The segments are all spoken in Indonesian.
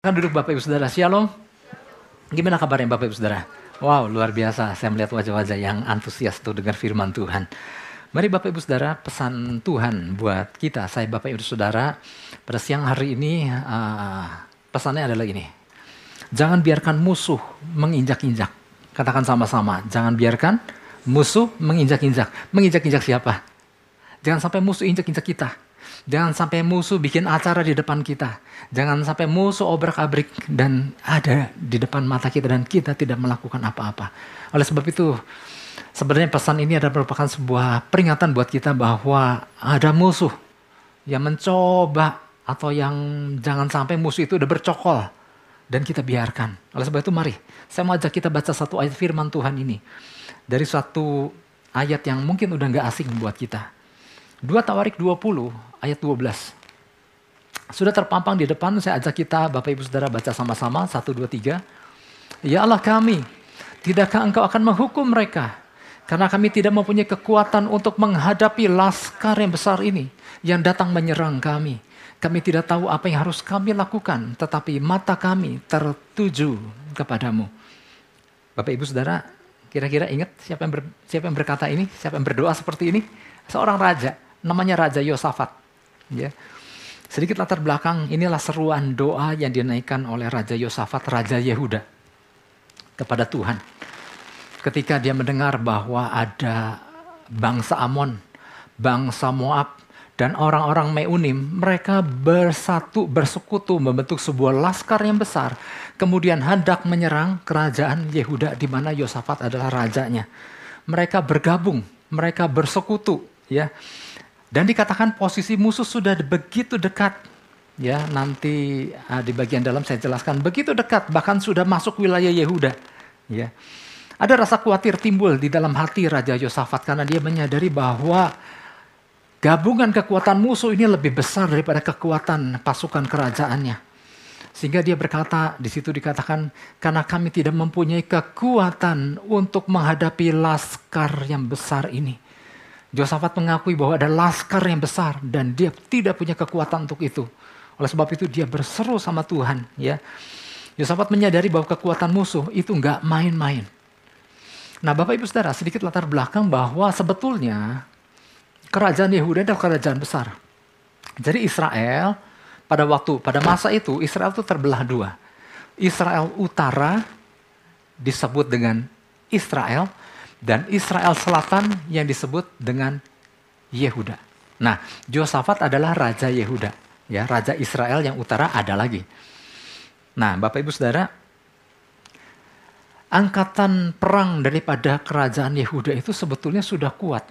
Kan duduk Bapak Ibu Saudara, Shalom. Gimana kabarnya Bapak Ibu Saudara? Wow, luar biasa. Saya melihat wajah-wajah yang antusias tuh dengar firman Tuhan. Mari Bapak Ibu Saudara, pesan Tuhan buat kita, saya Bapak Ibu Saudara, pada siang hari ini uh, pesannya adalah ini. Jangan biarkan musuh menginjak-injak. Katakan sama-sama, jangan biarkan musuh menginjak-injak. Menginjak-injak siapa? Jangan sampai musuh injak-injak kita. Jangan sampai musuh bikin acara di depan kita. Jangan sampai musuh obrak-abrik dan ada di depan mata kita dan kita tidak melakukan apa-apa. Oleh sebab itu, sebenarnya pesan ini adalah merupakan sebuah peringatan buat kita bahwa ada musuh yang mencoba atau yang jangan sampai musuh itu udah bercokol dan kita biarkan. Oleh sebab itu mari, saya mau ajak kita baca satu ayat firman Tuhan ini. Dari satu ayat yang mungkin udah nggak asing buat kita. 2 Tawarik 20 ayat 12. Sudah terpampang di depan, saya ajak kita Bapak Ibu Saudara baca sama-sama. 1, 2, 3. Ya Allah kami, tidakkah engkau akan menghukum mereka? Karena kami tidak mempunyai kekuatan untuk menghadapi laskar yang besar ini yang datang menyerang kami. Kami tidak tahu apa yang harus kami lakukan, tetapi mata kami tertuju kepadamu. Bapak Ibu Saudara, kira-kira ingat siapa yang, ber, siapa yang berkata ini? Siapa yang berdoa seperti ini? Seorang raja namanya Raja Yosafat. Ya. Sedikit latar belakang, inilah seruan doa yang dinaikkan oleh Raja Yosafat, Raja Yehuda kepada Tuhan. Ketika dia mendengar bahwa ada bangsa Amon, bangsa Moab, dan orang-orang Meunim, mereka bersatu, bersekutu, membentuk sebuah laskar yang besar. Kemudian hendak menyerang kerajaan Yehuda di mana Yosafat adalah rajanya. Mereka bergabung, mereka bersekutu, ya dan dikatakan posisi musuh sudah begitu dekat. Ya, nanti uh, di bagian dalam saya jelaskan begitu dekat bahkan sudah masuk wilayah Yehuda. Ya. Ada rasa khawatir timbul di dalam hati Raja Yosafat karena dia menyadari bahwa gabungan kekuatan musuh ini lebih besar daripada kekuatan pasukan kerajaannya. Sehingga dia berkata, di situ dikatakan, karena kami tidak mempunyai kekuatan untuk menghadapi laskar yang besar ini. Josafat mengakui bahwa ada laskar yang besar dan dia tidak punya kekuatan untuk itu. Oleh sebab itu dia berseru sama Tuhan. Ya, Josafat menyadari bahwa kekuatan musuh itu nggak main-main. Nah Bapak Ibu Saudara sedikit latar belakang bahwa sebetulnya kerajaan Yehuda adalah kerajaan besar. Jadi Israel pada waktu pada masa itu Israel itu terbelah dua. Israel utara disebut dengan Israel dan Israel Selatan yang disebut dengan Yehuda. Nah, Josafat adalah raja Yehuda, ya, raja Israel yang utara ada lagi. Nah, Bapak Ibu Saudara, angkatan perang daripada kerajaan Yehuda itu sebetulnya sudah kuat.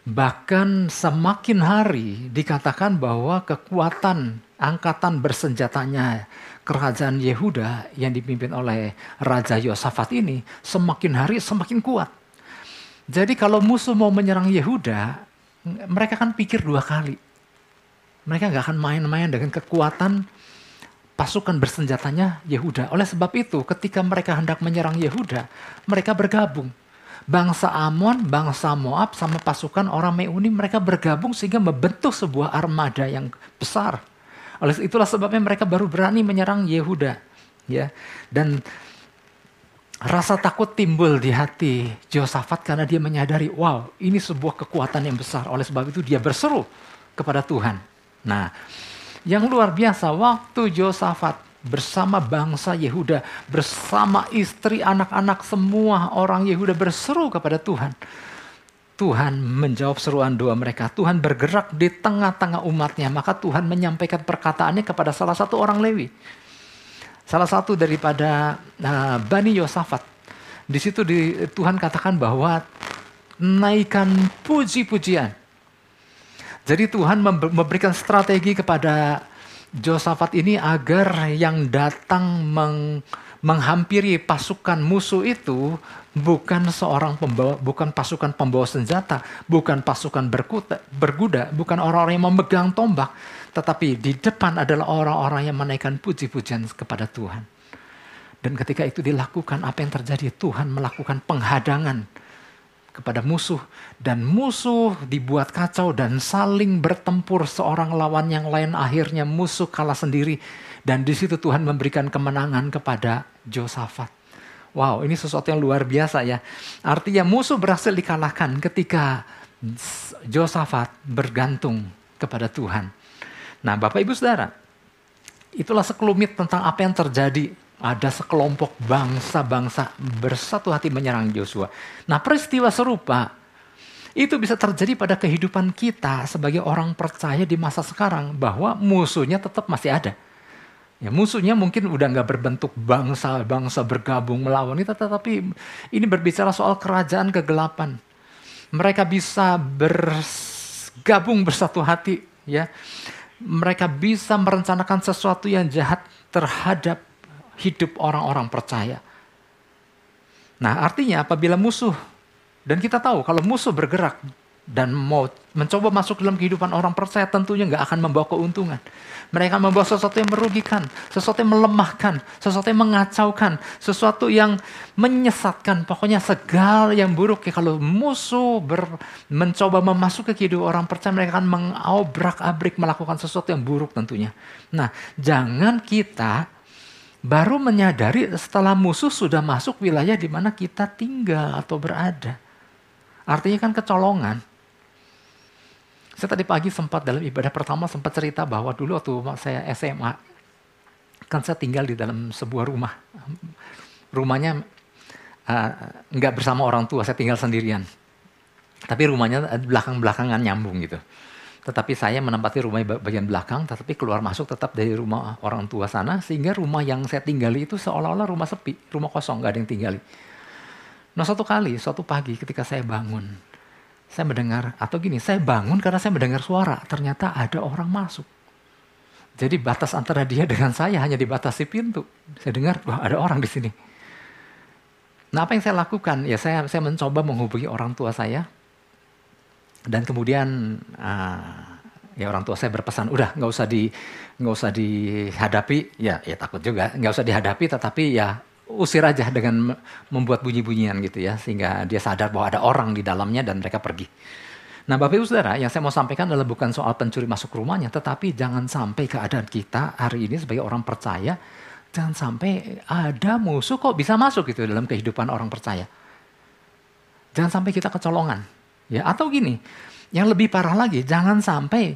Bahkan semakin hari dikatakan bahwa kekuatan angkatan bersenjatanya kerajaan Yehuda yang dipimpin oleh Raja Yosafat ini semakin hari semakin kuat. Jadi kalau musuh mau menyerang Yehuda, mereka kan pikir dua kali. Mereka nggak akan main-main dengan kekuatan pasukan bersenjatanya Yehuda. Oleh sebab itu, ketika mereka hendak menyerang Yehuda, mereka bergabung. Bangsa Amon, bangsa Moab, sama pasukan orang Meuni, mereka bergabung sehingga membentuk sebuah armada yang besar. Oleh itulah sebabnya mereka baru berani menyerang Yehuda. Ya. Dan rasa takut timbul di hati Josafat karena dia menyadari, wow ini sebuah kekuatan yang besar. Oleh sebab itu dia berseru kepada Tuhan. Nah, yang luar biasa waktu Josafat bersama bangsa Yehuda, bersama istri, anak-anak semua orang Yehuda berseru kepada Tuhan. Tuhan menjawab seruan doa mereka. Tuhan bergerak di tengah-tengah umatnya. Maka Tuhan menyampaikan perkataannya kepada salah satu orang Lewi. Salah satu daripada uh, Bani Yosafat. Di situ di, Tuhan katakan bahwa naikkan puji-pujian. Jadi Tuhan memberikan strategi kepada Josafat ini agar yang datang meng, menghampiri pasukan musuh itu bukan seorang pembawa, bukan pasukan pembawa senjata, bukan pasukan berkuda, berguda, bukan orang-orang yang memegang tombak, tetapi di depan adalah orang-orang yang menaikkan puji-pujian kepada Tuhan. Dan ketika itu dilakukan, apa yang terjadi? Tuhan melakukan penghadangan kepada musuh dan musuh dibuat kacau dan saling bertempur seorang lawan yang lain akhirnya musuh kalah sendiri Dan di situ Tuhan memberikan kemenangan kepada Josafat. Wow, ini sesuatu yang luar biasa ya. Artinya musuh berhasil dikalahkan ketika Josafat bergantung kepada Tuhan. Nah, Bapak Ibu Saudara, itulah sekelumit tentang apa yang terjadi. Ada sekelompok bangsa-bangsa bersatu hati menyerang Joshua. Nah, peristiwa serupa itu bisa terjadi pada kehidupan kita sebagai orang percaya di masa sekarang bahwa musuhnya tetap masih ada. Ya, musuhnya mungkin udah nggak berbentuk bangsa-bangsa bergabung melawan kita, tetapi ini berbicara soal kerajaan kegelapan. Mereka bisa bergabung bersatu hati, ya. Mereka bisa merencanakan sesuatu yang jahat terhadap hidup orang-orang percaya. Nah, artinya apabila musuh dan kita tahu kalau musuh bergerak dan mau mencoba masuk dalam kehidupan orang percaya tentunya nggak akan membawa keuntungan. Mereka membawa sesuatu yang merugikan, sesuatu yang melemahkan, sesuatu yang mengacaukan, sesuatu yang menyesatkan. Pokoknya segala yang buruk ya kalau musuh ber, mencoba memasuki kehidupan orang percaya mereka akan mengobrak-abrik melakukan sesuatu yang buruk tentunya. Nah, jangan kita baru menyadari setelah musuh sudah masuk wilayah di mana kita tinggal atau berada. Artinya kan kecolongan. Saya tadi pagi sempat dalam ibadah pertama sempat cerita bahwa dulu waktu saya SMA, kan saya tinggal di dalam sebuah rumah. Rumahnya uh, nggak bersama orang tua, saya tinggal sendirian. Tapi rumahnya belakang-belakangan nyambung gitu. Tetapi saya menempati rumah bagian belakang, tetapi keluar masuk tetap dari rumah orang tua sana, sehingga rumah yang saya tinggali itu seolah-olah rumah sepi, rumah kosong, nggak ada yang tinggali. Nah suatu kali, suatu pagi ketika saya bangun, saya mendengar, atau gini, saya bangun karena saya mendengar suara. Ternyata ada orang masuk. Jadi batas antara dia dengan saya hanya dibatasi pintu. Saya dengar, wah ada orang di sini. Nah apa yang saya lakukan? Ya saya saya mencoba menghubungi orang tua saya. Dan kemudian uh, ya orang tua saya berpesan, udah nggak usah di nggak usah dihadapi. Ya ya takut juga, nggak usah dihadapi. Tetapi ya usir aja dengan membuat bunyi-bunyian gitu ya sehingga dia sadar bahwa ada orang di dalamnya dan mereka pergi. Nah, Bapak Ibu Saudara, yang saya mau sampaikan adalah bukan soal pencuri masuk rumahnya, tetapi jangan sampai keadaan kita hari ini sebagai orang percaya jangan sampai ada musuh kok bisa masuk gitu dalam kehidupan orang percaya. Jangan sampai kita kecolongan. Ya, atau gini, yang lebih parah lagi, jangan sampai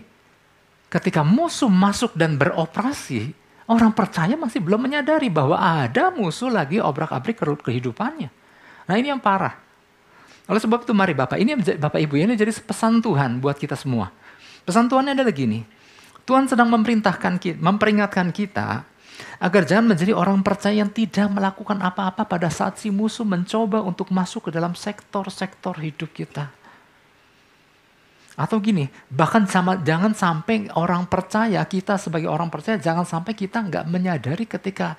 ketika musuh masuk dan beroperasi, Orang percaya masih belum menyadari bahwa ada musuh lagi obrak-abrik kehidupannya. Nah ini yang parah. Oleh sebab itu mari Bapak, ini Bapak Ibu ini jadi pesan Tuhan buat kita semua. Pesan Tuhan adalah gini, Tuhan sedang memerintahkan kita, memperingatkan kita agar jangan menjadi orang percaya yang tidak melakukan apa-apa pada saat si musuh mencoba untuk masuk ke dalam sektor-sektor hidup kita. Atau gini, bahkan sama jangan sampai orang percaya kita sebagai orang percaya jangan sampai kita nggak menyadari ketika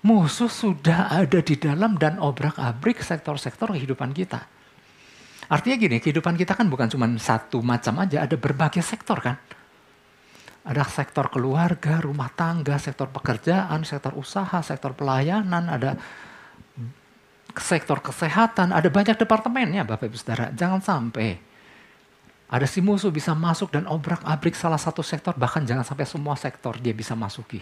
musuh sudah ada di dalam dan obrak-abrik sektor-sektor kehidupan kita. Artinya gini, kehidupan kita kan bukan cuma satu macam aja, ada berbagai sektor kan. Ada sektor keluarga, rumah tangga, sektor pekerjaan, sektor usaha, sektor pelayanan, ada sektor kesehatan, ada banyak departemennya Bapak Ibu Saudara. Jangan sampai ada si musuh bisa masuk dan obrak-abrik salah satu sektor, bahkan jangan sampai semua sektor dia bisa masuki.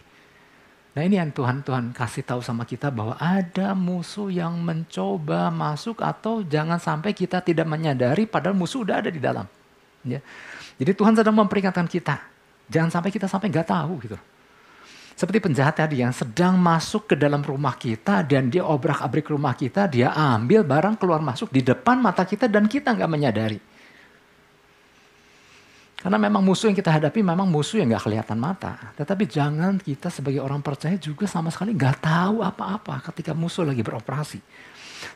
Nah ini yang Tuhan Tuhan kasih tahu sama kita bahwa ada musuh yang mencoba masuk atau jangan sampai kita tidak menyadari padahal musuh udah ada di dalam. Ya. Jadi Tuhan sedang memperingatkan kita, jangan sampai kita sampai nggak tahu gitu. Seperti penjahat tadi yang sedang masuk ke dalam rumah kita dan dia obrak-abrik rumah kita, dia ambil barang keluar masuk di depan mata kita dan kita nggak menyadari. Karena memang musuh yang kita hadapi memang musuh yang gak kelihatan mata. Tetapi jangan kita sebagai orang percaya juga sama sekali gak tahu apa-apa ketika musuh lagi beroperasi.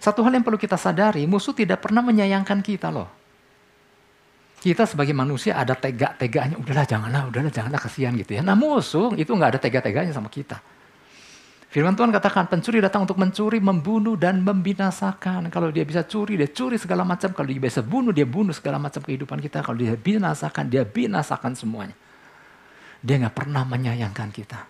Satu hal yang perlu kita sadari, musuh tidak pernah menyayangkan kita loh. Kita sebagai manusia ada tega-teganya, udahlah janganlah, udahlah janganlah kasihan gitu ya. Nah musuh itu gak ada tega-teganya sama kita. Firman Tuhan katakan pencuri datang untuk mencuri, membunuh dan membinasakan. Kalau dia bisa curi, dia curi segala macam. Kalau dia bisa bunuh, dia bunuh segala macam kehidupan kita. Kalau dia binasakan, dia binasakan semuanya. Dia nggak pernah menyayangkan kita.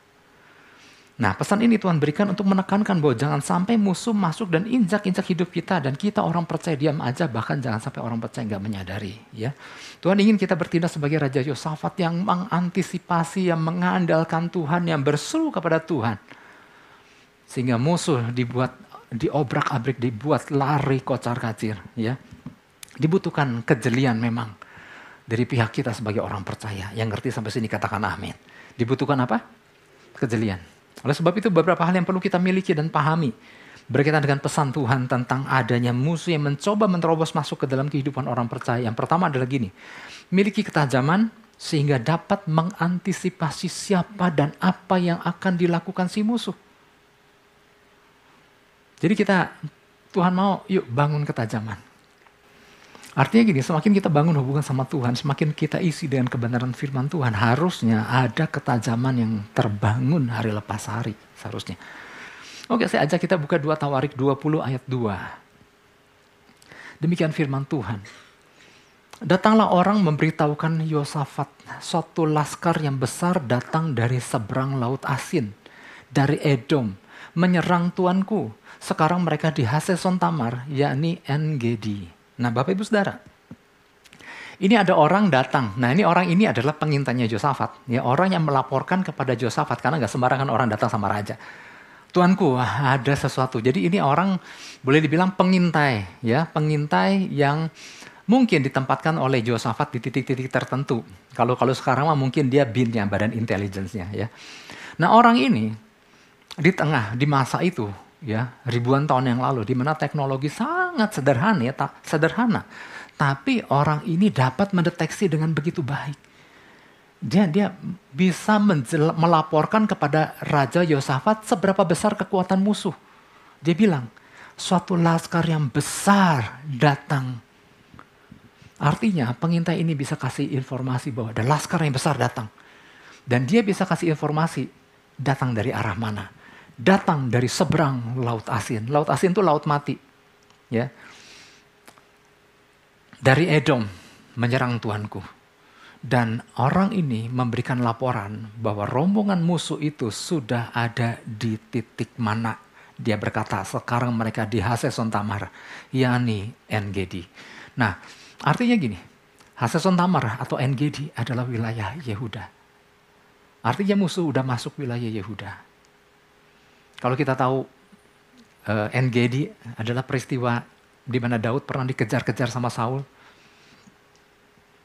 Nah, pesan ini Tuhan berikan untuk menekankan bahwa jangan sampai musuh masuk dan injak-injak hidup kita dan kita orang percaya diam aja bahkan jangan sampai orang percaya nggak menyadari, ya. Tuhan ingin kita bertindak sebagai Raja Yosafat yang mengantisipasi, yang mengandalkan Tuhan, yang berseru kepada Tuhan. Sehingga musuh dibuat diobrak-abrik, dibuat lari kocar-kacir, ya. Dibutuhkan kejelian memang dari pihak kita sebagai orang percaya. Yang ngerti sampai sini katakan amin. Dibutuhkan apa? Kejelian. Oleh sebab itu beberapa hal yang perlu kita miliki dan pahami berkaitan dengan pesan Tuhan tentang adanya musuh yang mencoba menerobos masuk ke dalam kehidupan orang percaya. Yang pertama adalah gini, miliki ketajaman sehingga dapat mengantisipasi siapa dan apa yang akan dilakukan si musuh. Jadi kita, Tuhan mau yuk bangun ketajaman. Artinya gini, semakin kita bangun hubungan sama Tuhan, semakin kita isi dengan kebenaran firman Tuhan, harusnya ada ketajaman yang terbangun hari lepas hari, seharusnya. Oke, saya ajak kita buka 2 Tawarik 20 ayat 2. Demikian firman Tuhan. Datanglah orang memberitahukan Yosafat, suatu laskar yang besar datang dari seberang laut asin, dari Edom, menyerang tuanku. Sekarang mereka di Haseson Tamar, yakni Engedi. Nah Bapak Ibu Saudara, ini ada orang datang. Nah ini orang ini adalah pengintainya Josafat. Ya, orang yang melaporkan kepada Josafat karena nggak sembarangan orang datang sama raja. Tuanku ada sesuatu. Jadi ini orang boleh dibilang pengintai, ya pengintai yang mungkin ditempatkan oleh Josafat di titik-titik tertentu. Kalau kalau sekarang mah mungkin dia binnya badan intelijensinya ya. Nah orang ini di tengah di masa itu ya ribuan tahun yang lalu di mana teknologi sangat sederhana ya tak sederhana. Tapi orang ini dapat mendeteksi dengan begitu baik. Dia dia bisa melaporkan kepada raja Yosafat seberapa besar kekuatan musuh. Dia bilang suatu laskar yang besar datang. Artinya pengintai ini bisa kasih informasi bahwa ada laskar yang besar datang. Dan dia bisa kasih informasi datang dari arah mana datang dari seberang laut asin. Laut asin itu laut mati. Ya. Dari Edom menyerang Tuanku. Dan orang ini memberikan laporan bahwa rombongan musuh itu sudah ada di titik mana. Dia berkata, sekarang mereka di Haseson Tamar, yakni Engedi. Nah, artinya gini, Haseson Tamar atau Engedi adalah wilayah Yehuda. Artinya musuh sudah masuk wilayah Yehuda kalau kita tahu uh, eh, Engedi adalah peristiwa di mana Daud pernah dikejar-kejar sama Saul.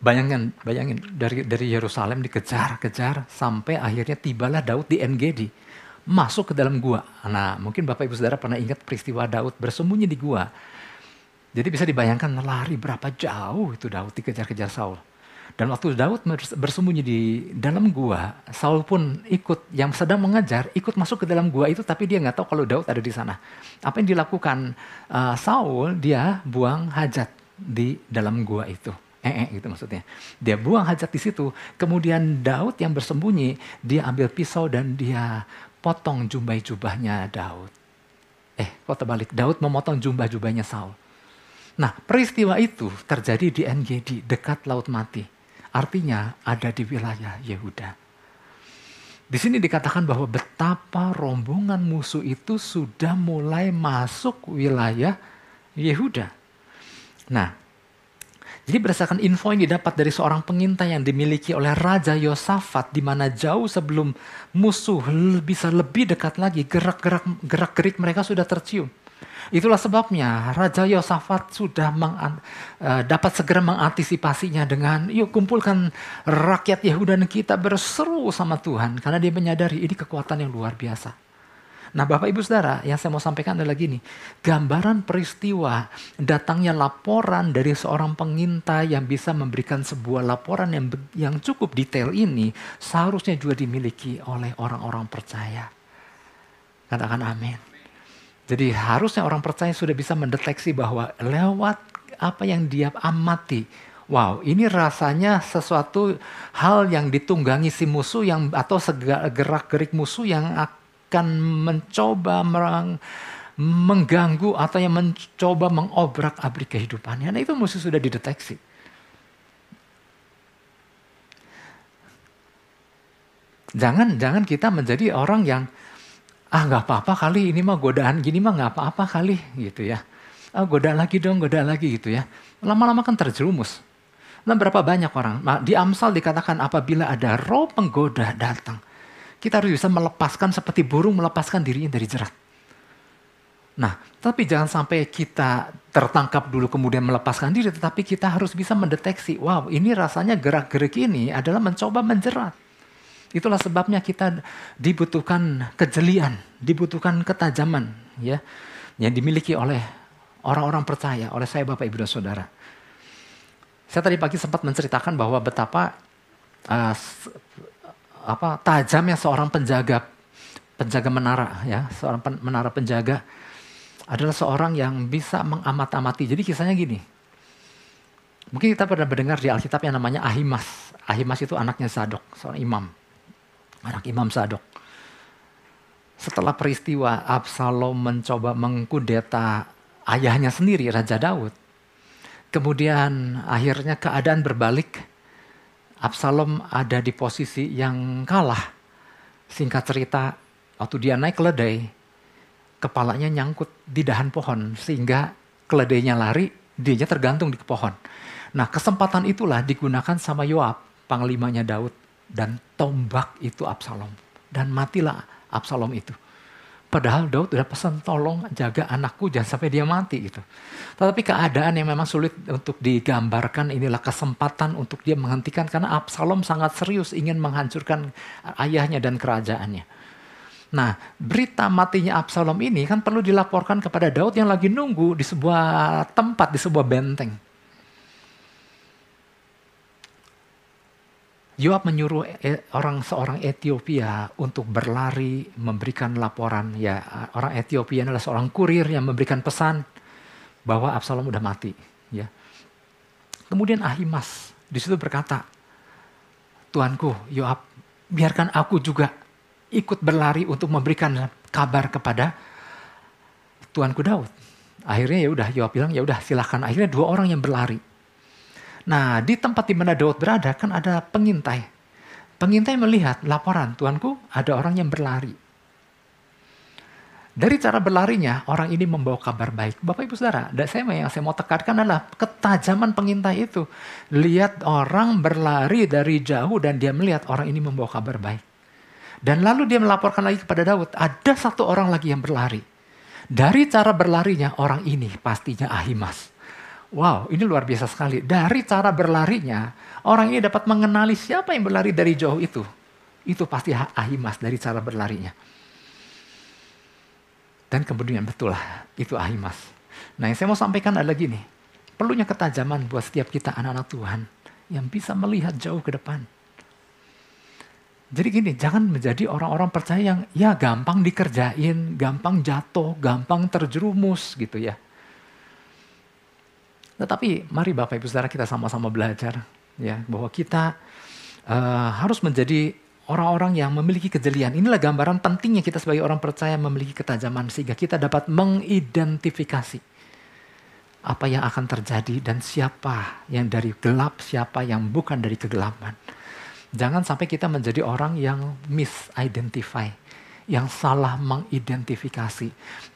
Bayangkan, bayangin dari dari Yerusalem dikejar-kejar sampai akhirnya tibalah Daud di Engedi, masuk ke dalam gua. Nah, mungkin Bapak Ibu Saudara pernah ingat peristiwa Daud bersembunyi di gua. Jadi bisa dibayangkan lari berapa jauh itu Daud dikejar-kejar Saul. Dan waktu Daud bersembunyi di dalam gua, Saul pun ikut yang sedang mengejar, ikut masuk ke dalam gua itu, tapi dia nggak tahu kalau Daud ada di sana. Apa yang dilakukan uh, Saul? Dia buang hajat di dalam gua itu. Eh, eh gitu maksudnya. Dia buang hajat di situ. Kemudian Daud yang bersembunyi, dia ambil pisau dan dia potong jubah-jubahnya Daud. Eh, kok terbalik? Daud memotong jubah-jubahnya Saul. Nah, peristiwa itu terjadi di NGD, dekat Laut Mati. Artinya ada di wilayah Yehuda. Di sini dikatakan bahwa betapa rombongan musuh itu sudah mulai masuk wilayah Yehuda. Nah, jadi berdasarkan info yang didapat dari seorang pengintai yang dimiliki oleh Raja Yosafat di mana jauh sebelum musuh bisa lebih dekat lagi, gerak-gerak gerak-gerik mereka sudah tercium. Itulah sebabnya Raja Yosafat sudah meng, uh, dapat segera mengantisipasinya dengan yuk kumpulkan rakyat Yehuda dan kita berseru sama Tuhan karena dia menyadari ini kekuatan yang luar biasa. Nah Bapak Ibu Saudara yang saya mau sampaikan adalah gini. Gambaran peristiwa datangnya laporan dari seorang pengintai yang bisa memberikan sebuah laporan yang, yang cukup detail ini seharusnya juga dimiliki oleh orang-orang percaya. Katakan amin. Jadi harusnya orang percaya sudah bisa mendeteksi bahwa lewat apa yang dia amati, wow ini rasanya sesuatu hal yang ditunggangi si musuh yang atau gerak gerik musuh yang akan mencoba merang, mengganggu atau yang mencoba mengobrak abrik kehidupannya. Nah itu musuh sudah dideteksi. Jangan jangan kita menjadi orang yang ah nggak apa-apa kali ini mah godaan gini mah nggak apa-apa kali gitu ya. Ah, goda lagi dong, goda lagi gitu ya. Lama-lama kan terjerumus. Nah berapa banyak orang, nah, di Amsal dikatakan apabila ada roh penggoda datang, kita harus bisa melepaskan seperti burung melepaskan dirinya dari jerat. Nah, tapi jangan sampai kita tertangkap dulu kemudian melepaskan diri, tetapi kita harus bisa mendeteksi, wow ini rasanya gerak-gerik ini adalah mencoba menjerat. Itulah sebabnya kita dibutuhkan kejelian, dibutuhkan ketajaman ya yang dimiliki oleh orang-orang percaya, oleh saya Bapak Ibu dan Saudara. Saya tadi pagi sempat menceritakan bahwa betapa uh, apa tajamnya seorang penjaga penjaga menara ya, seorang pen, menara penjaga adalah seorang yang bisa mengamat-amati. Jadi kisahnya gini. Mungkin kita pernah mendengar di Alkitab yang namanya Ahimas. Ahimas itu anaknya Zadok, seorang imam. Anak Imam Zadok. Setelah peristiwa Absalom mencoba mengkudeta ayahnya sendiri, Raja Daud. Kemudian akhirnya keadaan berbalik. Absalom ada di posisi yang kalah. Singkat cerita, waktu dia naik keledai, kepalanya nyangkut di dahan pohon sehingga keledainya lari, dia tergantung di pohon. Nah kesempatan itulah digunakan sama Yoab, panglimanya Daud dan tombak itu Absalom dan matilah Absalom itu. Padahal Daud udah pesan tolong jaga anakku jangan sampai dia mati gitu. Tetapi keadaan yang memang sulit untuk digambarkan inilah kesempatan untuk dia menghentikan karena Absalom sangat serius ingin menghancurkan ayahnya dan kerajaannya. Nah, berita matinya Absalom ini kan perlu dilaporkan kepada Daud yang lagi nunggu di sebuah tempat, di sebuah benteng. Yoab menyuruh e, orang seorang Ethiopia untuk berlari memberikan laporan. Ya, orang Ethiopia adalah seorang kurir yang memberikan pesan bahwa Absalom udah mati. Ya. Kemudian Ahimas di situ berkata, Tuanku Yoab, biarkan aku juga ikut berlari untuk memberikan kabar kepada tuanku Daud. Akhirnya ya udah Yoab bilang ya udah silahkan. Akhirnya dua orang yang berlari. Nah di tempat di mana Daud berada kan ada pengintai. Pengintai melihat laporan tuanku ada orang yang berlari. Dari cara berlarinya, orang ini membawa kabar baik. Bapak Ibu Saudara, saya yang saya mau tekankan adalah ketajaman pengintai itu. Lihat orang berlari dari jauh dan dia melihat orang ini membawa kabar baik. Dan lalu dia melaporkan lagi kepada Daud, ada satu orang lagi yang berlari. Dari cara berlarinya orang ini pastinya Ahimas. Wow, ini luar biasa sekali. Dari cara berlarinya, orang ini dapat mengenali siapa yang berlari dari jauh itu. Itu pasti Ahimas dari cara berlarinya. Dan kemudian betul lah, itu Ahimas. Nah yang saya mau sampaikan adalah gini. Perlunya ketajaman buat setiap kita anak-anak Tuhan. Yang bisa melihat jauh ke depan jadi gini, jangan menjadi orang-orang percaya yang ya gampang dikerjain, gampang jatuh, gampang terjerumus gitu ya. Tetapi mari Bapak Ibu Saudara kita sama-sama belajar ya bahwa kita uh, harus menjadi orang-orang yang memiliki kejelian. Inilah gambaran pentingnya kita sebagai orang percaya memiliki ketajaman sehingga kita dapat mengidentifikasi apa yang akan terjadi dan siapa yang dari gelap, siapa yang bukan dari kegelapan. Jangan sampai kita menjadi orang yang misidentify, yang salah mengidentifikasi.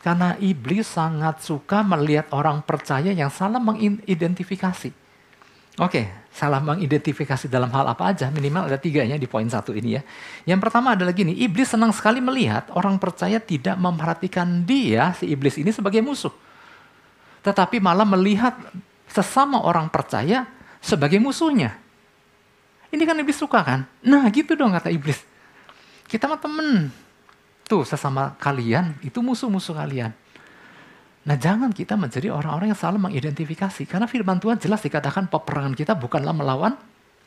Karena iblis sangat suka melihat orang percaya yang salah mengidentifikasi. Oke, salah mengidentifikasi dalam hal apa aja? Minimal ada tiganya di poin satu ini ya. Yang pertama adalah gini, iblis senang sekali melihat orang percaya tidak memperhatikan dia, si iblis ini sebagai musuh. Tetapi malah melihat sesama orang percaya sebagai musuhnya. Ini kan iblis suka kan? Nah gitu dong kata iblis. Kita mah temen. Tuh sesama kalian, itu musuh-musuh kalian. Nah jangan kita menjadi orang-orang yang selalu mengidentifikasi. Karena firman Tuhan jelas dikatakan peperangan kita bukanlah melawan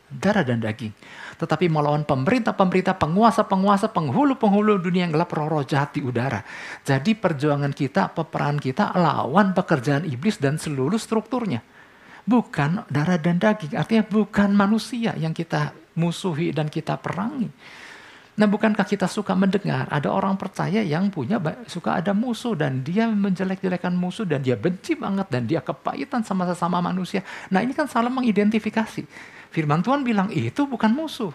darah dan daging. Tetapi melawan pemerintah-pemerintah, penguasa-penguasa, penghulu-penghulu dunia yang gelap roh-roh jahat di udara. Jadi perjuangan kita, peperangan kita lawan pekerjaan iblis dan seluruh strukturnya bukan darah dan daging. Artinya bukan manusia yang kita musuhi dan kita perangi. Nah bukankah kita suka mendengar ada orang percaya yang punya suka ada musuh dan dia menjelek-jelekan musuh dan dia benci banget dan dia kepahitan sama sesama manusia. Nah ini kan salah mengidentifikasi. Firman Tuhan bilang itu bukan musuh.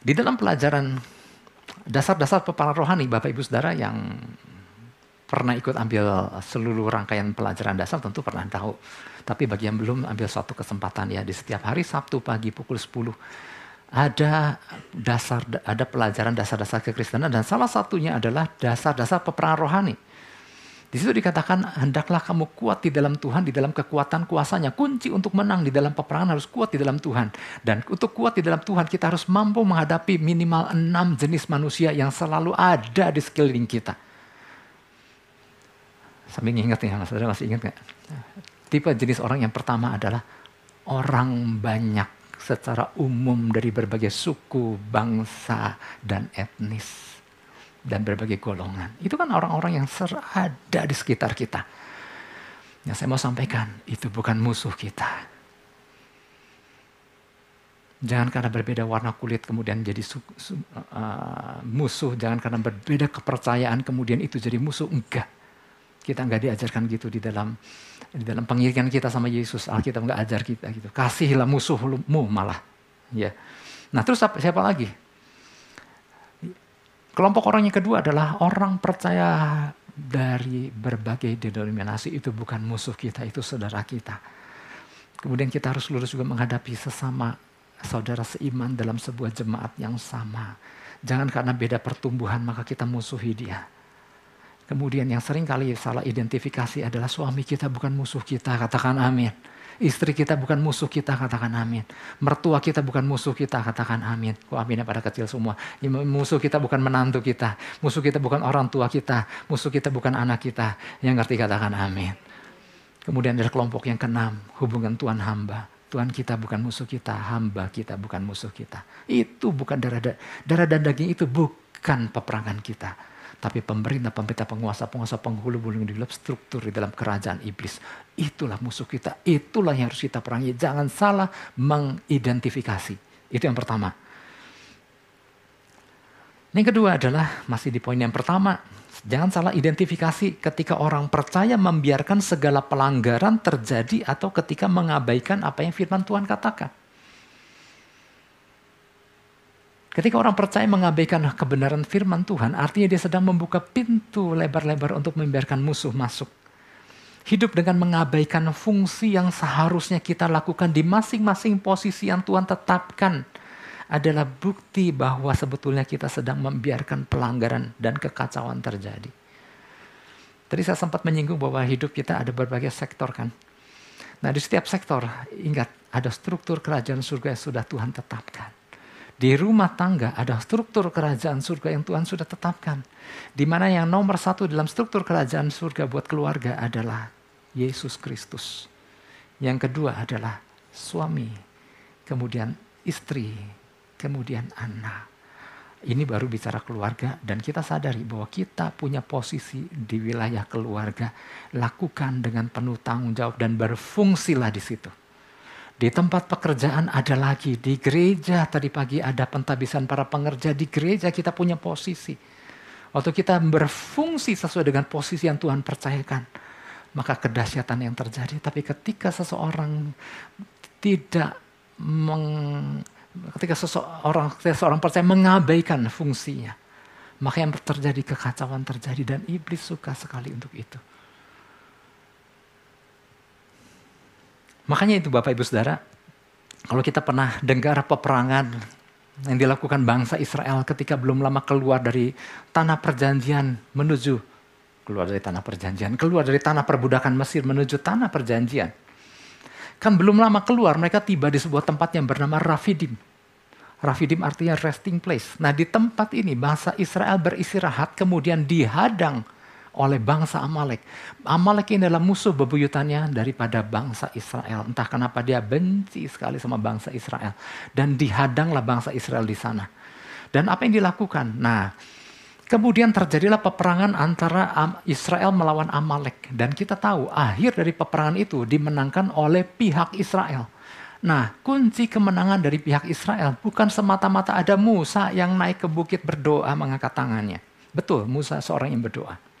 Di dalam pelajaran dasar-dasar peperangan rohani Bapak Ibu Saudara yang pernah ikut ambil seluruh rangkaian pelajaran dasar tentu pernah tahu. Tapi bagi yang belum ambil suatu kesempatan ya di setiap hari Sabtu pagi pukul 10 ada dasar ada pelajaran dasar-dasar kekristenan dan salah satunya adalah dasar-dasar peperangan rohani. Di situ dikatakan hendaklah kamu kuat di dalam Tuhan, di dalam kekuatan kuasanya. Kunci untuk menang di dalam peperangan harus kuat di dalam Tuhan. Dan untuk kuat di dalam Tuhan kita harus mampu menghadapi minimal enam jenis manusia yang selalu ada di sekeliling kita. Sambil ingat ya, saudara masih ingat gak? Tipe jenis orang yang pertama adalah orang banyak secara umum dari berbagai suku, bangsa, dan etnis. Dan berbagai golongan. Itu kan orang-orang yang ada di sekitar kita. Yang saya mau sampaikan, itu bukan musuh kita. Jangan karena berbeda warna kulit kemudian jadi su, su, uh, musuh. Jangan karena berbeda kepercayaan kemudian itu jadi musuh. Enggak. Kita enggak diajarkan gitu di dalam di dalam pengirikan kita sama Yesus, Alkitab nggak ajar kita gitu. Kasihilah musuhmu malah. Ya. Nah terus siapa lagi? Kelompok orang yang kedua adalah orang percaya dari berbagai denominasi itu bukan musuh kita, itu saudara kita. Kemudian kita harus lurus juga menghadapi sesama saudara seiman dalam sebuah jemaat yang sama. Jangan karena beda pertumbuhan maka kita musuhi dia. Kemudian yang sering kali salah identifikasi adalah suami kita bukan musuh kita, katakan amin. Istri kita bukan musuh kita, katakan amin. Mertua kita bukan musuh kita, katakan amin. Kok aminnya pada kecil semua. Ya, musuh kita bukan menantu kita. Musuh kita bukan orang tua kita. Musuh kita bukan anak kita. Yang ngerti katakan amin. Kemudian ada kelompok yang keenam, hubungan Tuhan hamba. Tuhan kita bukan musuh kita, hamba kita bukan musuh kita. Itu bukan darah, darah dan daging itu bukan peperangan kita tapi pemerintah, pemerintah, penguasa, penguasa, penghulu bulung di dalam struktur di dalam kerajaan iblis. Itulah musuh kita, itulah yang harus kita perangi. Jangan salah mengidentifikasi. Itu yang pertama. Yang kedua adalah, masih di poin yang pertama, jangan salah identifikasi ketika orang percaya membiarkan segala pelanggaran terjadi atau ketika mengabaikan apa yang firman Tuhan katakan. Ketika orang percaya mengabaikan kebenaran firman Tuhan, artinya dia sedang membuka pintu lebar-lebar untuk membiarkan musuh masuk. Hidup dengan mengabaikan fungsi yang seharusnya kita lakukan di masing-masing posisi yang Tuhan tetapkan adalah bukti bahwa sebetulnya kita sedang membiarkan pelanggaran dan kekacauan terjadi. Tadi saya sempat menyinggung bahwa hidup kita ada berbagai sektor kan. Nah di setiap sektor, ingat ada struktur kerajaan surga yang sudah Tuhan tetapkan. Di rumah tangga ada struktur kerajaan surga yang Tuhan sudah tetapkan. Di mana yang nomor satu dalam struktur kerajaan surga buat keluarga adalah Yesus Kristus. Yang kedua adalah suami, kemudian istri, kemudian anak. Ini baru bicara keluarga dan kita sadari bahwa kita punya posisi di wilayah keluarga. Lakukan dengan penuh tanggung jawab dan berfungsilah di situ. Di tempat pekerjaan ada lagi, di gereja tadi pagi ada pentabisan para pengerja, di gereja kita punya posisi. Waktu kita berfungsi sesuai dengan posisi yang Tuhan percayakan, maka kedahsyatan yang terjadi. Tapi ketika seseorang tidak meng, ketika seseorang, seseorang percaya mengabaikan fungsinya, maka yang terjadi kekacauan terjadi dan iblis suka sekali untuk itu. Makanya itu Bapak Ibu Saudara, kalau kita pernah dengar peperangan yang dilakukan bangsa Israel ketika belum lama keluar dari tanah perjanjian menuju keluar dari tanah perjanjian, keluar dari tanah perbudakan Mesir menuju tanah perjanjian. Kan belum lama keluar mereka tiba di sebuah tempat yang bernama Rafidim. Rafidim artinya resting place. Nah di tempat ini bangsa Israel beristirahat kemudian dihadang oleh bangsa Amalek. Amalek ini adalah musuh bebuyutannya daripada bangsa Israel. Entah kenapa dia benci sekali sama bangsa Israel. Dan dihadanglah bangsa Israel di sana. Dan apa yang dilakukan? Nah, kemudian terjadilah peperangan antara Israel melawan Amalek. Dan kita tahu akhir dari peperangan itu dimenangkan oleh pihak Israel. Nah, kunci kemenangan dari pihak Israel bukan semata-mata ada Musa yang naik ke bukit berdoa mengangkat tangannya. Betul, Musa seorang yang berdoa.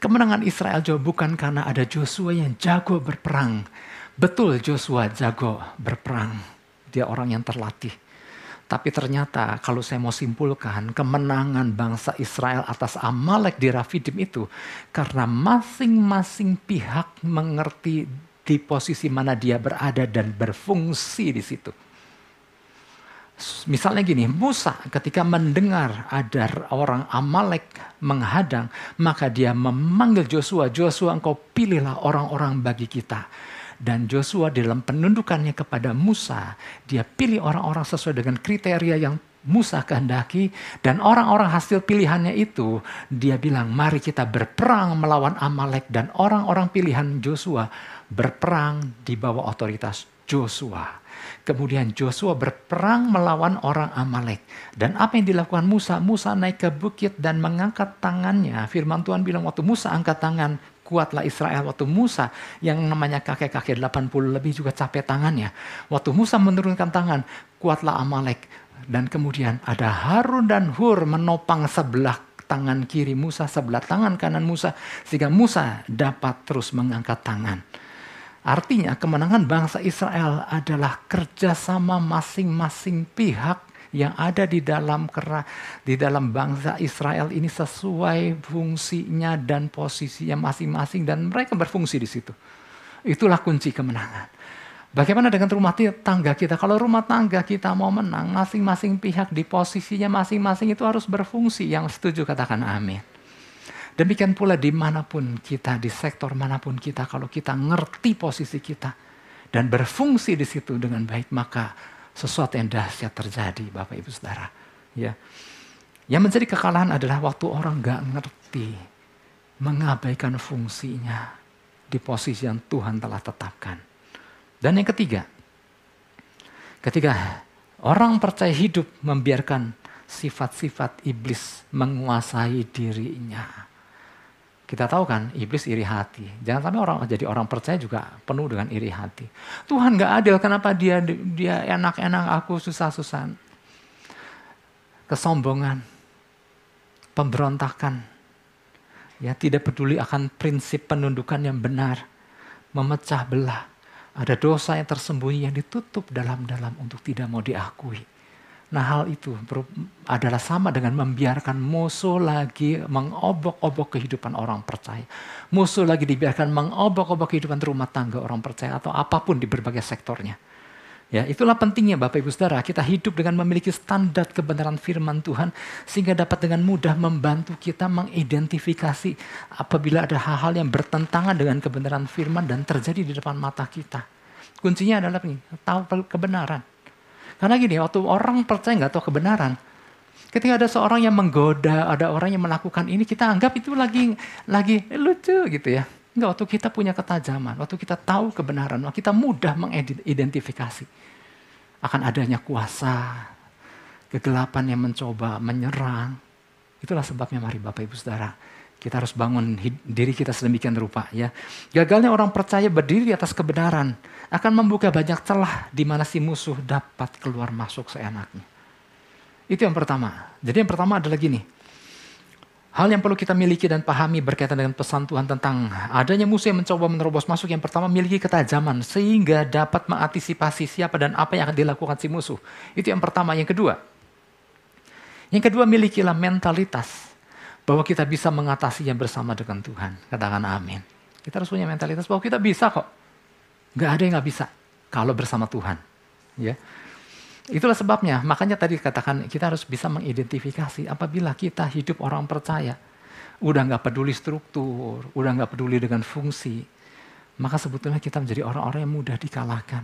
Kemenangan Israel jauh bukan karena ada Joshua yang jago berperang. Betul Joshua jago berperang. Dia orang yang terlatih. Tapi ternyata kalau saya mau simpulkan kemenangan bangsa Israel atas Amalek di Rafidim itu karena masing-masing pihak mengerti di posisi mana dia berada dan berfungsi di situ. Misalnya gini, Musa ketika mendengar ada orang Amalek menghadang, maka dia memanggil Joshua, Joshua engkau pilihlah orang-orang bagi kita. Dan Joshua dalam penundukannya kepada Musa, dia pilih orang-orang sesuai dengan kriteria yang Musa kehendaki dan orang-orang hasil pilihannya itu dia bilang mari kita berperang melawan Amalek dan orang-orang pilihan Joshua berperang di bawah otoritas Joshua. Kemudian Joshua berperang melawan orang Amalek. Dan apa yang dilakukan Musa? Musa naik ke bukit dan mengangkat tangannya. Firman Tuhan bilang waktu Musa angkat tangan, kuatlah Israel. Waktu Musa yang namanya kakek-kakek 80 lebih juga capek tangannya. Waktu Musa menurunkan tangan, kuatlah Amalek. Dan kemudian ada Harun dan Hur menopang sebelah tangan kiri Musa, sebelah tangan kanan Musa. Sehingga Musa dapat terus mengangkat tangan. Artinya kemenangan bangsa Israel adalah kerjasama masing-masing pihak yang ada di dalam kera, di dalam bangsa Israel ini sesuai fungsinya dan posisinya masing-masing dan mereka berfungsi di situ. Itulah kunci kemenangan. Bagaimana dengan rumah tangga kita? Kalau rumah tangga kita mau menang, masing-masing pihak di posisinya masing-masing itu harus berfungsi. Yang setuju katakan amin. Demikian pula di mana pun kita, di sektor mana pun kita, kalau kita ngerti posisi kita dan berfungsi di situ dengan baik, maka sesuatu yang dahsyat terjadi, Bapak Ibu Saudara. Ya. Yang menjadi kekalahan adalah waktu orang gak ngerti, mengabaikan fungsinya di posisi yang Tuhan telah tetapkan. Dan yang ketiga, ketika orang percaya hidup membiarkan sifat-sifat iblis menguasai dirinya. Kita tahu kan, iblis iri hati. Jangan sampai orang jadi orang percaya juga penuh dengan iri hati. Tuhan gak adil, kenapa dia dia enak-enak, aku susah-susah. Kesombongan, pemberontakan, ya tidak peduli akan prinsip penundukan yang benar, memecah belah. Ada dosa yang tersembunyi yang ditutup dalam-dalam untuk tidak mau diakui. Nah hal itu adalah sama dengan membiarkan musuh lagi mengobok-obok kehidupan orang percaya. Musuh lagi dibiarkan mengobok-obok kehidupan rumah tangga orang percaya atau apa pun di berbagai sektornya. Ya, itulah pentingnya Bapak Ibu Saudara, kita hidup dengan memiliki standar kebenaran firman Tuhan sehingga dapat dengan mudah membantu kita mengidentifikasi apabila ada hal-hal yang bertentangan dengan kebenaran firman dan terjadi di depan mata kita. Kuncinya adalah tahu kebenaran. Karena gini, waktu orang percaya nggak tahu kebenaran, ketika ada seorang yang menggoda, ada orang yang melakukan ini, kita anggap itu lagi lagi lucu gitu ya. Enggak, waktu kita punya ketajaman, waktu kita tahu kebenaran, waktu kita mudah mengidentifikasi akan adanya kuasa, kegelapan yang mencoba menyerang. Itulah sebabnya mari Bapak Ibu Saudara, kita harus bangun diri kita sedemikian rupa ya. Gagalnya orang percaya berdiri di atas kebenaran akan membuka banyak celah di mana si musuh dapat keluar masuk seenaknya. Itu yang pertama. Jadi yang pertama adalah gini. Hal yang perlu kita miliki dan pahami berkaitan dengan pesan Tuhan tentang adanya musuh yang mencoba menerobos masuk. Yang pertama miliki ketajaman sehingga dapat mengantisipasi siapa dan apa yang akan dilakukan si musuh. Itu yang pertama. Yang kedua. Yang kedua milikilah mentalitas bahwa kita bisa mengatasinya bersama dengan Tuhan. Katakan amin. Kita harus punya mentalitas bahwa kita bisa kok. Gak ada yang gak bisa kalau bersama Tuhan. Ya. Itulah sebabnya, makanya tadi katakan kita harus bisa mengidentifikasi apabila kita hidup orang percaya, udah nggak peduli struktur, udah nggak peduli dengan fungsi, maka sebetulnya kita menjadi orang-orang yang mudah dikalahkan.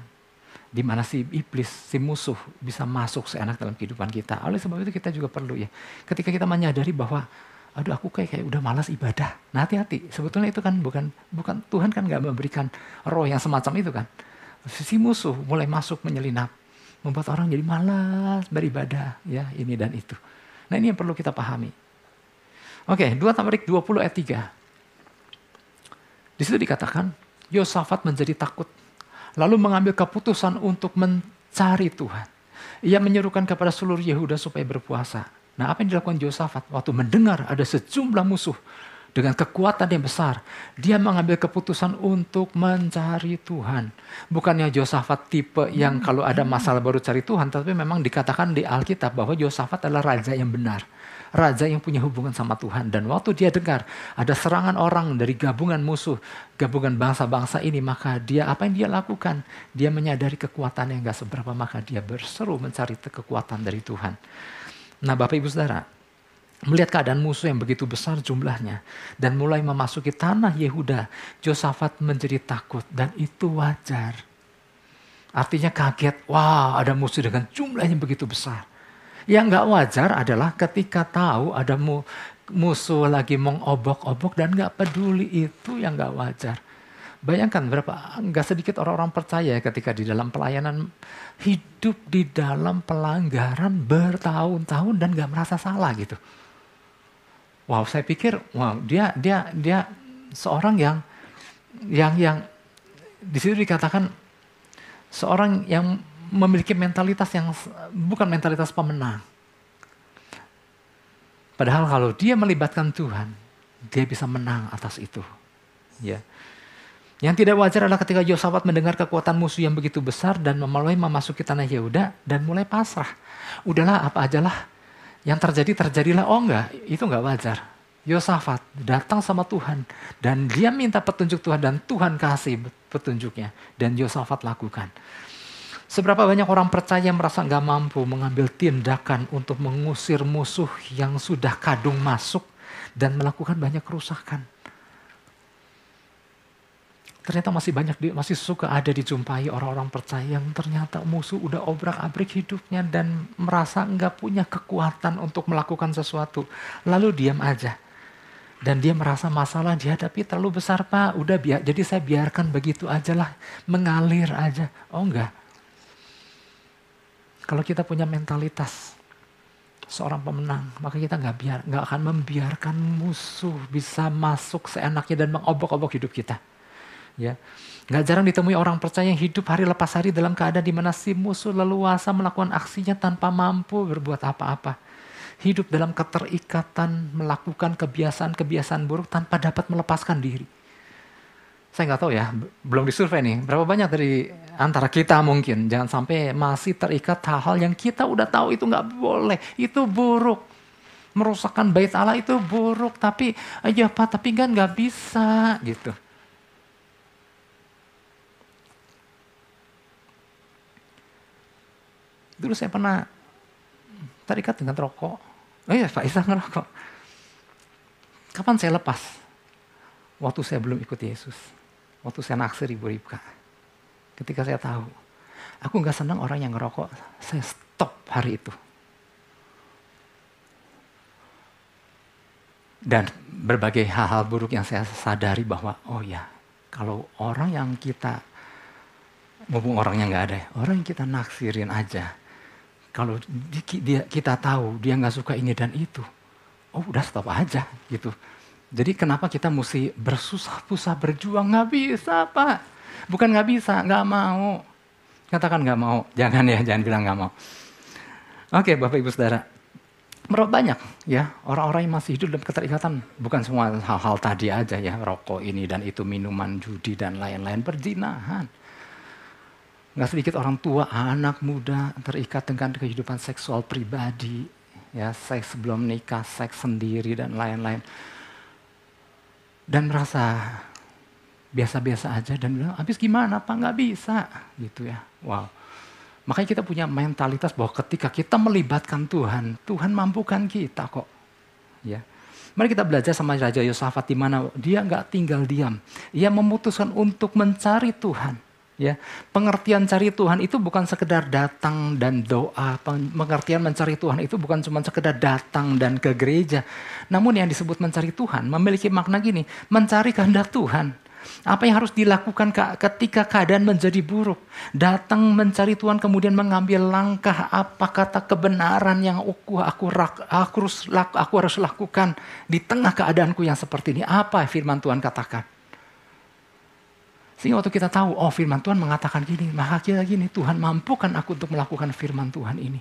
Di mana si iblis, si musuh bisa masuk seenak dalam kehidupan kita. Oleh sebab itu kita juga perlu ya, ketika kita menyadari bahwa aduh aku kayak kayak udah malas ibadah. Nah hati-hati, sebetulnya itu kan bukan bukan Tuhan kan nggak memberikan roh yang semacam itu kan. Si musuh mulai masuk menyelinap, membuat orang jadi malas beribadah, ya ini dan itu. Nah ini yang perlu kita pahami. Oke, 2 Tawarik 20 ayat 3. Di situ dikatakan, Yosafat menjadi takut, lalu mengambil keputusan untuk mencari Tuhan. Ia menyuruhkan kepada seluruh Yehuda supaya berpuasa. Nah apa yang dilakukan Yosafat waktu mendengar ada sejumlah musuh dengan kekuatan yang besar, dia mengambil keputusan untuk mencari Tuhan. Bukannya Yosafat tipe yang kalau ada masalah baru cari Tuhan, tapi memang dikatakan di Alkitab bahwa Yosafat adalah raja yang benar. Raja yang punya hubungan sama Tuhan. Dan waktu dia dengar ada serangan orang dari gabungan musuh, gabungan bangsa-bangsa ini, maka dia apa yang dia lakukan? Dia menyadari kekuatan yang gak seberapa, maka dia berseru mencari kekuatan dari Tuhan. Nah Bapak Ibu Saudara, melihat keadaan musuh yang begitu besar jumlahnya dan mulai memasuki tanah Yehuda, Josafat menjadi takut dan itu wajar. Artinya kaget, wah ada musuh dengan jumlah yang begitu besar. Yang nggak wajar adalah ketika tahu ada mu, musuh lagi mengobok-obok dan nggak peduli itu yang nggak wajar. Bayangkan berapa nggak sedikit orang-orang percaya ketika di dalam pelayanan hidup di dalam pelanggaran bertahun-tahun dan nggak merasa salah gitu. Wow, saya pikir, wow, dia dia dia seorang yang yang yang di situ dikatakan seorang yang memiliki mentalitas yang bukan mentalitas pemenang. Padahal kalau dia melibatkan Tuhan, dia bisa menang atas itu. Ya. Yang tidak wajar adalah ketika Yosafat mendengar kekuatan musuh yang begitu besar dan mulai memasuki tanah Yehuda dan mulai pasrah. Udahlah apa ajalah yang terjadi terjadilah. Oh enggak, itu enggak wajar. Yosafat datang sama Tuhan dan dia minta petunjuk Tuhan dan Tuhan kasih petunjuknya dan Yosafat lakukan. Seberapa banyak orang percaya merasa nggak mampu mengambil tindakan untuk mengusir musuh yang sudah kadung masuk dan melakukan banyak kerusakan ternyata masih banyak masih suka ada dijumpai orang-orang percaya yang ternyata musuh udah obrak-abrik hidupnya dan merasa nggak punya kekuatan untuk melakukan sesuatu. Lalu diam aja. Dan dia merasa masalah dihadapi terlalu besar pak udah biar jadi saya biarkan begitu aja lah mengalir aja. Oh enggak kalau kita punya mentalitas seorang pemenang maka kita nggak biar nggak akan membiarkan musuh bisa masuk seenaknya dan mengobok-obok hidup kita Ya, nggak jarang ditemui orang percaya yang hidup hari lepas hari dalam keadaan di mana si musuh leluasa melakukan aksinya tanpa mampu berbuat apa-apa. Hidup dalam keterikatan, melakukan kebiasaan-kebiasaan buruk tanpa dapat melepaskan diri. Saya nggak tahu ya, belum disurvei nih, berapa banyak dari antara kita mungkin, jangan sampai masih terikat hal-hal yang kita udah tahu itu nggak boleh, itu buruk. Merusakkan bait Allah itu buruk, tapi aja Pak, tapi kan nggak bisa gitu. Dulu saya pernah terikat dengan rokok. Oh iya Pak Isa ngerokok. Kapan saya lepas? Waktu saya belum ikut Yesus. Waktu saya naksir Ibu Ribka. Ketika saya tahu. Aku nggak senang orang yang ngerokok. Saya stop hari itu. Dan berbagai hal-hal buruk yang saya sadari bahwa, oh ya, kalau orang yang kita, mumpung orangnya nggak ada, orang yang kita naksirin aja, kalau dia, kita tahu dia nggak suka ini dan itu, oh udah stop aja gitu. Jadi kenapa kita mesti bersusah-susah berjuang? Nggak bisa pak. Bukan nggak bisa, nggak mau. Katakan nggak mau. Jangan ya, jangan bilang nggak mau. Oke Bapak Ibu Saudara. Menurut banyak ya orang-orang yang masih hidup dalam keterikatan bukan semua hal-hal tadi aja ya rokok ini dan itu minuman judi dan lain-lain berzinahan Nggak sedikit orang tua, anak muda terikat dengan kehidupan seksual pribadi. Ya, seks sebelum nikah, seks sendiri dan lain-lain. Dan merasa biasa-biasa aja dan bilang, habis gimana Pak? Nggak bisa. Gitu ya. Wow. Makanya kita punya mentalitas bahwa ketika kita melibatkan Tuhan, Tuhan mampukan kita kok. Ya. Mari kita belajar sama Raja Yosafat di mana dia nggak tinggal diam. Ia memutuskan untuk mencari Tuhan. Ya, pengertian cari Tuhan itu bukan sekedar datang dan doa. Pengertian mencari Tuhan itu bukan cuma sekedar datang dan ke gereja. Namun yang disebut mencari Tuhan memiliki makna gini, mencari kehendak Tuhan. Apa yang harus dilakukan ketika keadaan menjadi buruk? Datang mencari Tuhan kemudian mengambil langkah apa kata kebenaran yang aku aku harus lakukan di tengah keadaanku yang seperti ini. Apa firman Tuhan katakan? Sehingga waktu kita tahu, oh firman Tuhan mengatakan gini, maka kita gini, Tuhan mampukan aku untuk melakukan firman Tuhan ini.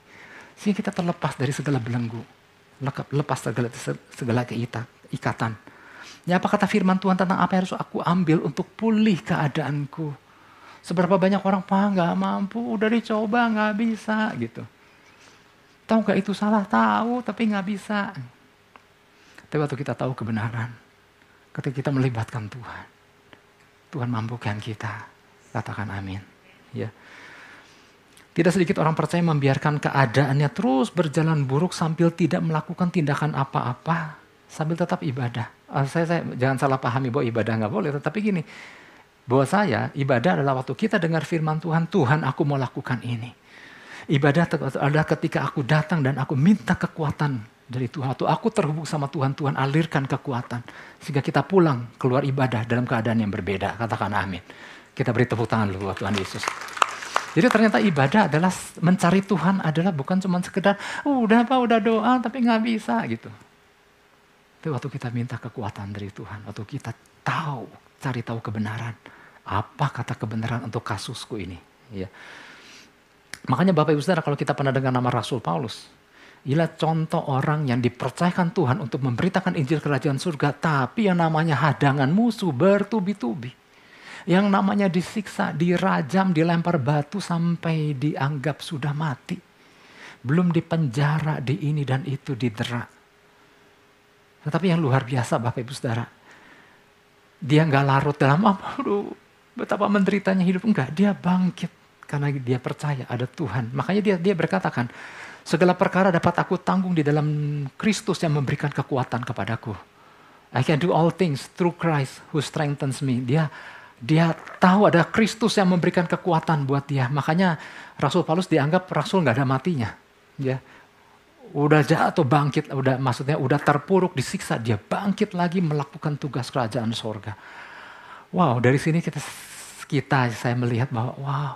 Sehingga kita terlepas dari segala belenggu. Lepas segala, segala keita, ikatan. Ya apa kata firman Tuhan tentang apa yang harus aku ambil untuk pulih keadaanku. Seberapa banyak orang, Pak nggak mampu, udah dicoba nggak bisa gitu. Tahu nggak itu salah? Tahu tapi nggak bisa. Tapi waktu kita tahu kebenaran, ketika kita melibatkan Tuhan, Tuhan mampukan kita. Katakan amin. Ya. Tidak sedikit orang percaya membiarkan keadaannya terus berjalan buruk sambil tidak melakukan tindakan apa-apa sambil tetap ibadah. Uh, saya, saya jangan salah pahami bahwa ibadah nggak boleh, tetapi gini, bahwa saya ibadah adalah waktu kita dengar firman Tuhan, Tuhan aku mau lakukan ini. Ibadah adalah ketika aku datang dan aku minta kekuatan dari Tuhan. Atau aku terhubung sama Tuhan, Tuhan alirkan kekuatan. Sehingga kita pulang keluar ibadah dalam keadaan yang berbeda. Katakan amin. Kita beri tepuk tangan dulu buat Tuhan Yesus. Jadi ternyata ibadah adalah mencari Tuhan adalah bukan cuma sekedar oh, udah apa udah doa tapi nggak bisa gitu. Tapi waktu kita minta kekuatan dari Tuhan, waktu kita tahu cari tahu kebenaran, apa kata kebenaran untuk kasusku ini, ya. Makanya Bapak Ibu Saudara kalau kita pernah dengar nama Rasul Paulus, ialah contoh orang yang dipercayakan Tuhan untuk memberitakan Injil Kerajaan Surga, tapi yang namanya hadangan musuh bertubi-tubi yang namanya disiksa, dirajam, dilempar batu sampai dianggap sudah mati. Belum dipenjara, di ini dan itu, didera. Tetapi yang luar biasa Bapak Ibu Saudara, dia nggak larut dalam apa, aduh, betapa menderitanya hidup. Enggak, dia bangkit karena dia percaya ada Tuhan. Makanya dia dia berkatakan, segala perkara dapat aku tanggung di dalam Kristus yang memberikan kekuatan kepadaku. I can do all things through Christ who strengthens me. Dia dia tahu ada Kristus yang memberikan kekuatan buat dia. Makanya Rasul Paulus dianggap Rasul nggak ada matinya. Ya, udah jatuh bangkit, udah maksudnya udah terpuruk disiksa, dia bangkit lagi melakukan tugas kerajaan sorga. Wow, dari sini kita kita saya melihat bahwa wow,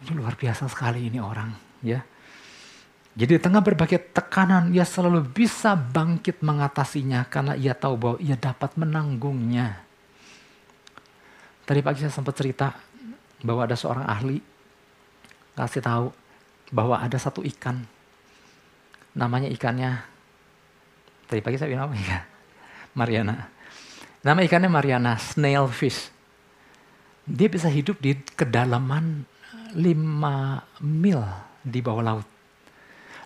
ini luar biasa sekali ini orang, ya. Jadi di tengah berbagai tekanan, ia selalu bisa bangkit mengatasinya karena ia tahu bahwa ia dapat menanggungnya. Tadi pagi saya sempat cerita bahwa ada seorang ahli kasih tahu bahwa ada satu ikan. Namanya ikannya tadi pagi saya bilang apa ya? Mariana. Nama ikannya Mariana, snail fish. Dia bisa hidup di kedalaman 5 mil di bawah laut.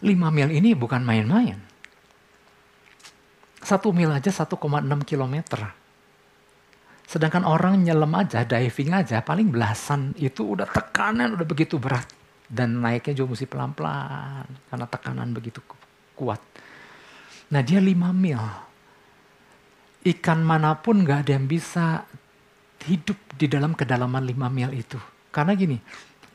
5 mil ini bukan main-main. Satu mil aja 1,6 kilometer. Sedangkan orang nyelam aja, diving aja, paling belasan itu udah tekanan udah begitu berat. Dan naiknya juga mesti pelan-pelan karena tekanan begitu kuat. Nah dia 5 mil. Ikan mana pun gak ada yang bisa hidup di dalam kedalaman 5 mil itu. Karena gini,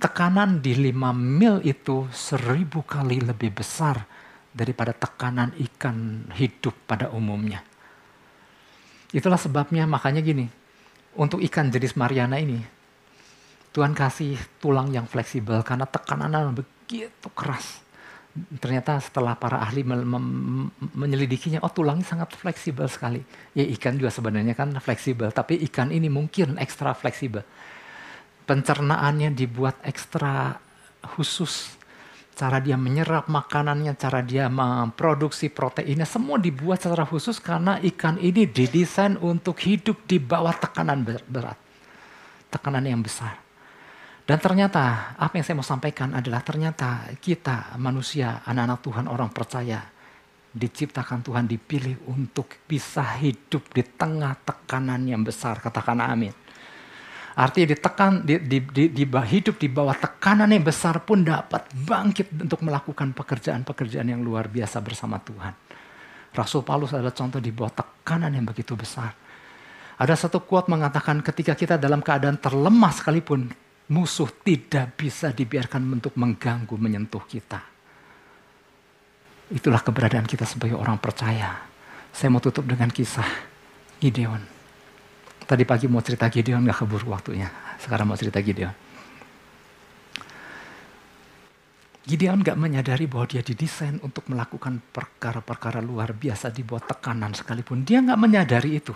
tekanan di 5 mil itu seribu kali lebih besar daripada tekanan ikan hidup pada umumnya. Itulah sebabnya makanya gini, untuk ikan jenis Mariana ini, Tuhan kasih tulang yang fleksibel karena tekanan begitu keras. Ternyata setelah para ahli menyelidikinya, oh tulangnya sangat fleksibel sekali. Ya ikan juga sebenarnya kan fleksibel, tapi ikan ini mungkin ekstra fleksibel. Pencernaannya dibuat ekstra khusus cara dia menyerap makanannya, cara dia memproduksi proteinnya, semua dibuat secara khusus karena ikan ini didesain untuk hidup di bawah tekanan berat. Tekanan yang besar. Dan ternyata apa yang saya mau sampaikan adalah ternyata kita manusia, anak-anak Tuhan, orang percaya diciptakan Tuhan dipilih untuk bisa hidup di tengah tekanan yang besar. Katakan amin. Artinya ditekan, di, di, di, di, hidup di bawah tekanan yang besar pun dapat bangkit untuk melakukan pekerjaan-pekerjaan yang luar biasa bersama Tuhan. Rasul Paulus adalah contoh di bawah tekanan yang begitu besar. Ada satu quote mengatakan ketika kita dalam keadaan terlemah sekalipun, musuh tidak bisa dibiarkan untuk mengganggu, menyentuh kita. Itulah keberadaan kita sebagai orang percaya. Saya mau tutup dengan kisah Gideon. Tadi pagi mau cerita Gideon gak keburu waktunya. Sekarang mau cerita Gideon. Gideon gak menyadari bahwa dia didesain untuk melakukan perkara-perkara luar biasa di bawah tekanan sekalipun. Dia gak menyadari itu.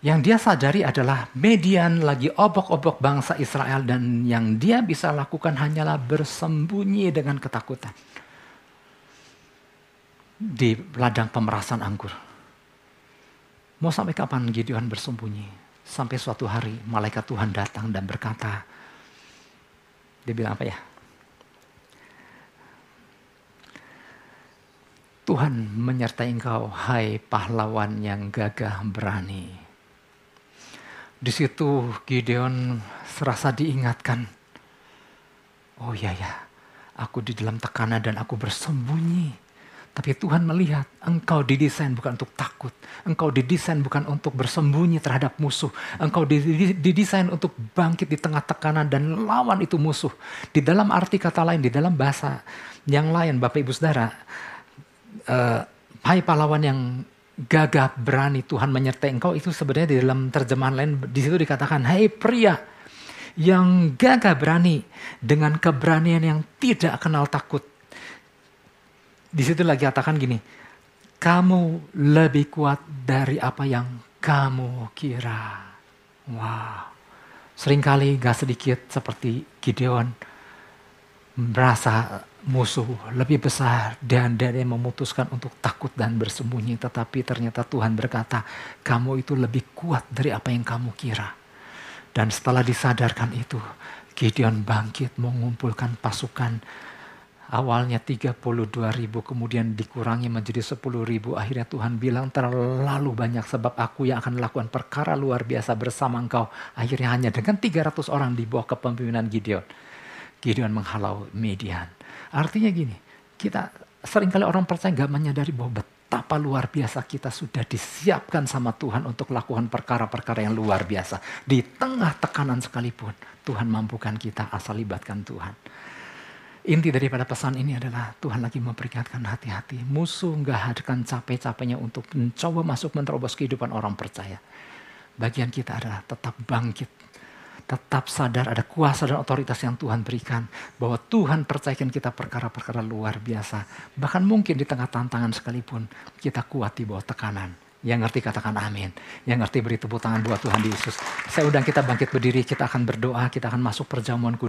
Yang dia sadari adalah median lagi obok-obok bangsa Israel dan yang dia bisa lakukan hanyalah bersembunyi dengan ketakutan. Di ladang pemerasan anggur Mau sampai kapan Gideon bersembunyi? Sampai suatu hari malaikat Tuhan datang dan berkata, dia bilang apa ya? Tuhan menyertai engkau, hai pahlawan yang gagah berani. Di situ Gideon serasa diingatkan, oh iya ya, aku di dalam tekanan dan aku bersembunyi. Tapi Tuhan melihat engkau didesain bukan untuk takut. Engkau didesain bukan untuk bersembunyi terhadap musuh. Engkau didesain untuk bangkit di tengah tekanan dan lawan itu musuh. Di dalam arti kata lain, di dalam bahasa yang lain Bapak Ibu Saudara. Uh, hai pahlawan yang gagah berani Tuhan menyertai engkau itu sebenarnya di dalam terjemahan lain di situ dikatakan hai pria yang gagah berani dengan keberanian yang tidak kenal takut. Di situ lagi katakan gini, kamu lebih kuat dari apa yang kamu kira. Wow. Seringkali gak sedikit seperti Gideon merasa musuh lebih besar dan dia memutuskan untuk takut dan bersembunyi. Tetapi ternyata Tuhan berkata, kamu itu lebih kuat dari apa yang kamu kira. Dan setelah disadarkan itu, Gideon bangkit mengumpulkan pasukan. Awalnya 32 ribu, kemudian dikurangi menjadi 10 ribu. Akhirnya Tuhan bilang terlalu banyak sebab aku yang akan melakukan perkara luar biasa bersama engkau. Akhirnya hanya dengan 300 orang di bawah kepemimpinan Gideon. Gideon menghalau Median. Artinya gini, kita sering kali orang percaya gak menyadari bahwa betapa luar biasa kita sudah disiapkan sama Tuhan untuk melakukan perkara-perkara yang luar biasa. Di tengah tekanan sekalipun, Tuhan mampukan kita asal libatkan Tuhan. Inti daripada pesan ini adalah Tuhan lagi memperingatkan hati-hati. Musuh nggak akan capek-capeknya untuk mencoba masuk menerobos kehidupan orang percaya. Bagian kita adalah tetap bangkit tetap sadar ada kuasa dan otoritas yang Tuhan berikan. Bahwa Tuhan percayakan kita perkara-perkara luar biasa. Bahkan mungkin di tengah tantangan sekalipun kita kuat di bawah tekanan. Yang ngerti katakan amin. Yang ngerti beri tepuk tangan buat Tuhan Yesus. Saya undang kita bangkit berdiri, kita akan berdoa, kita akan masuk perjamuan kudus.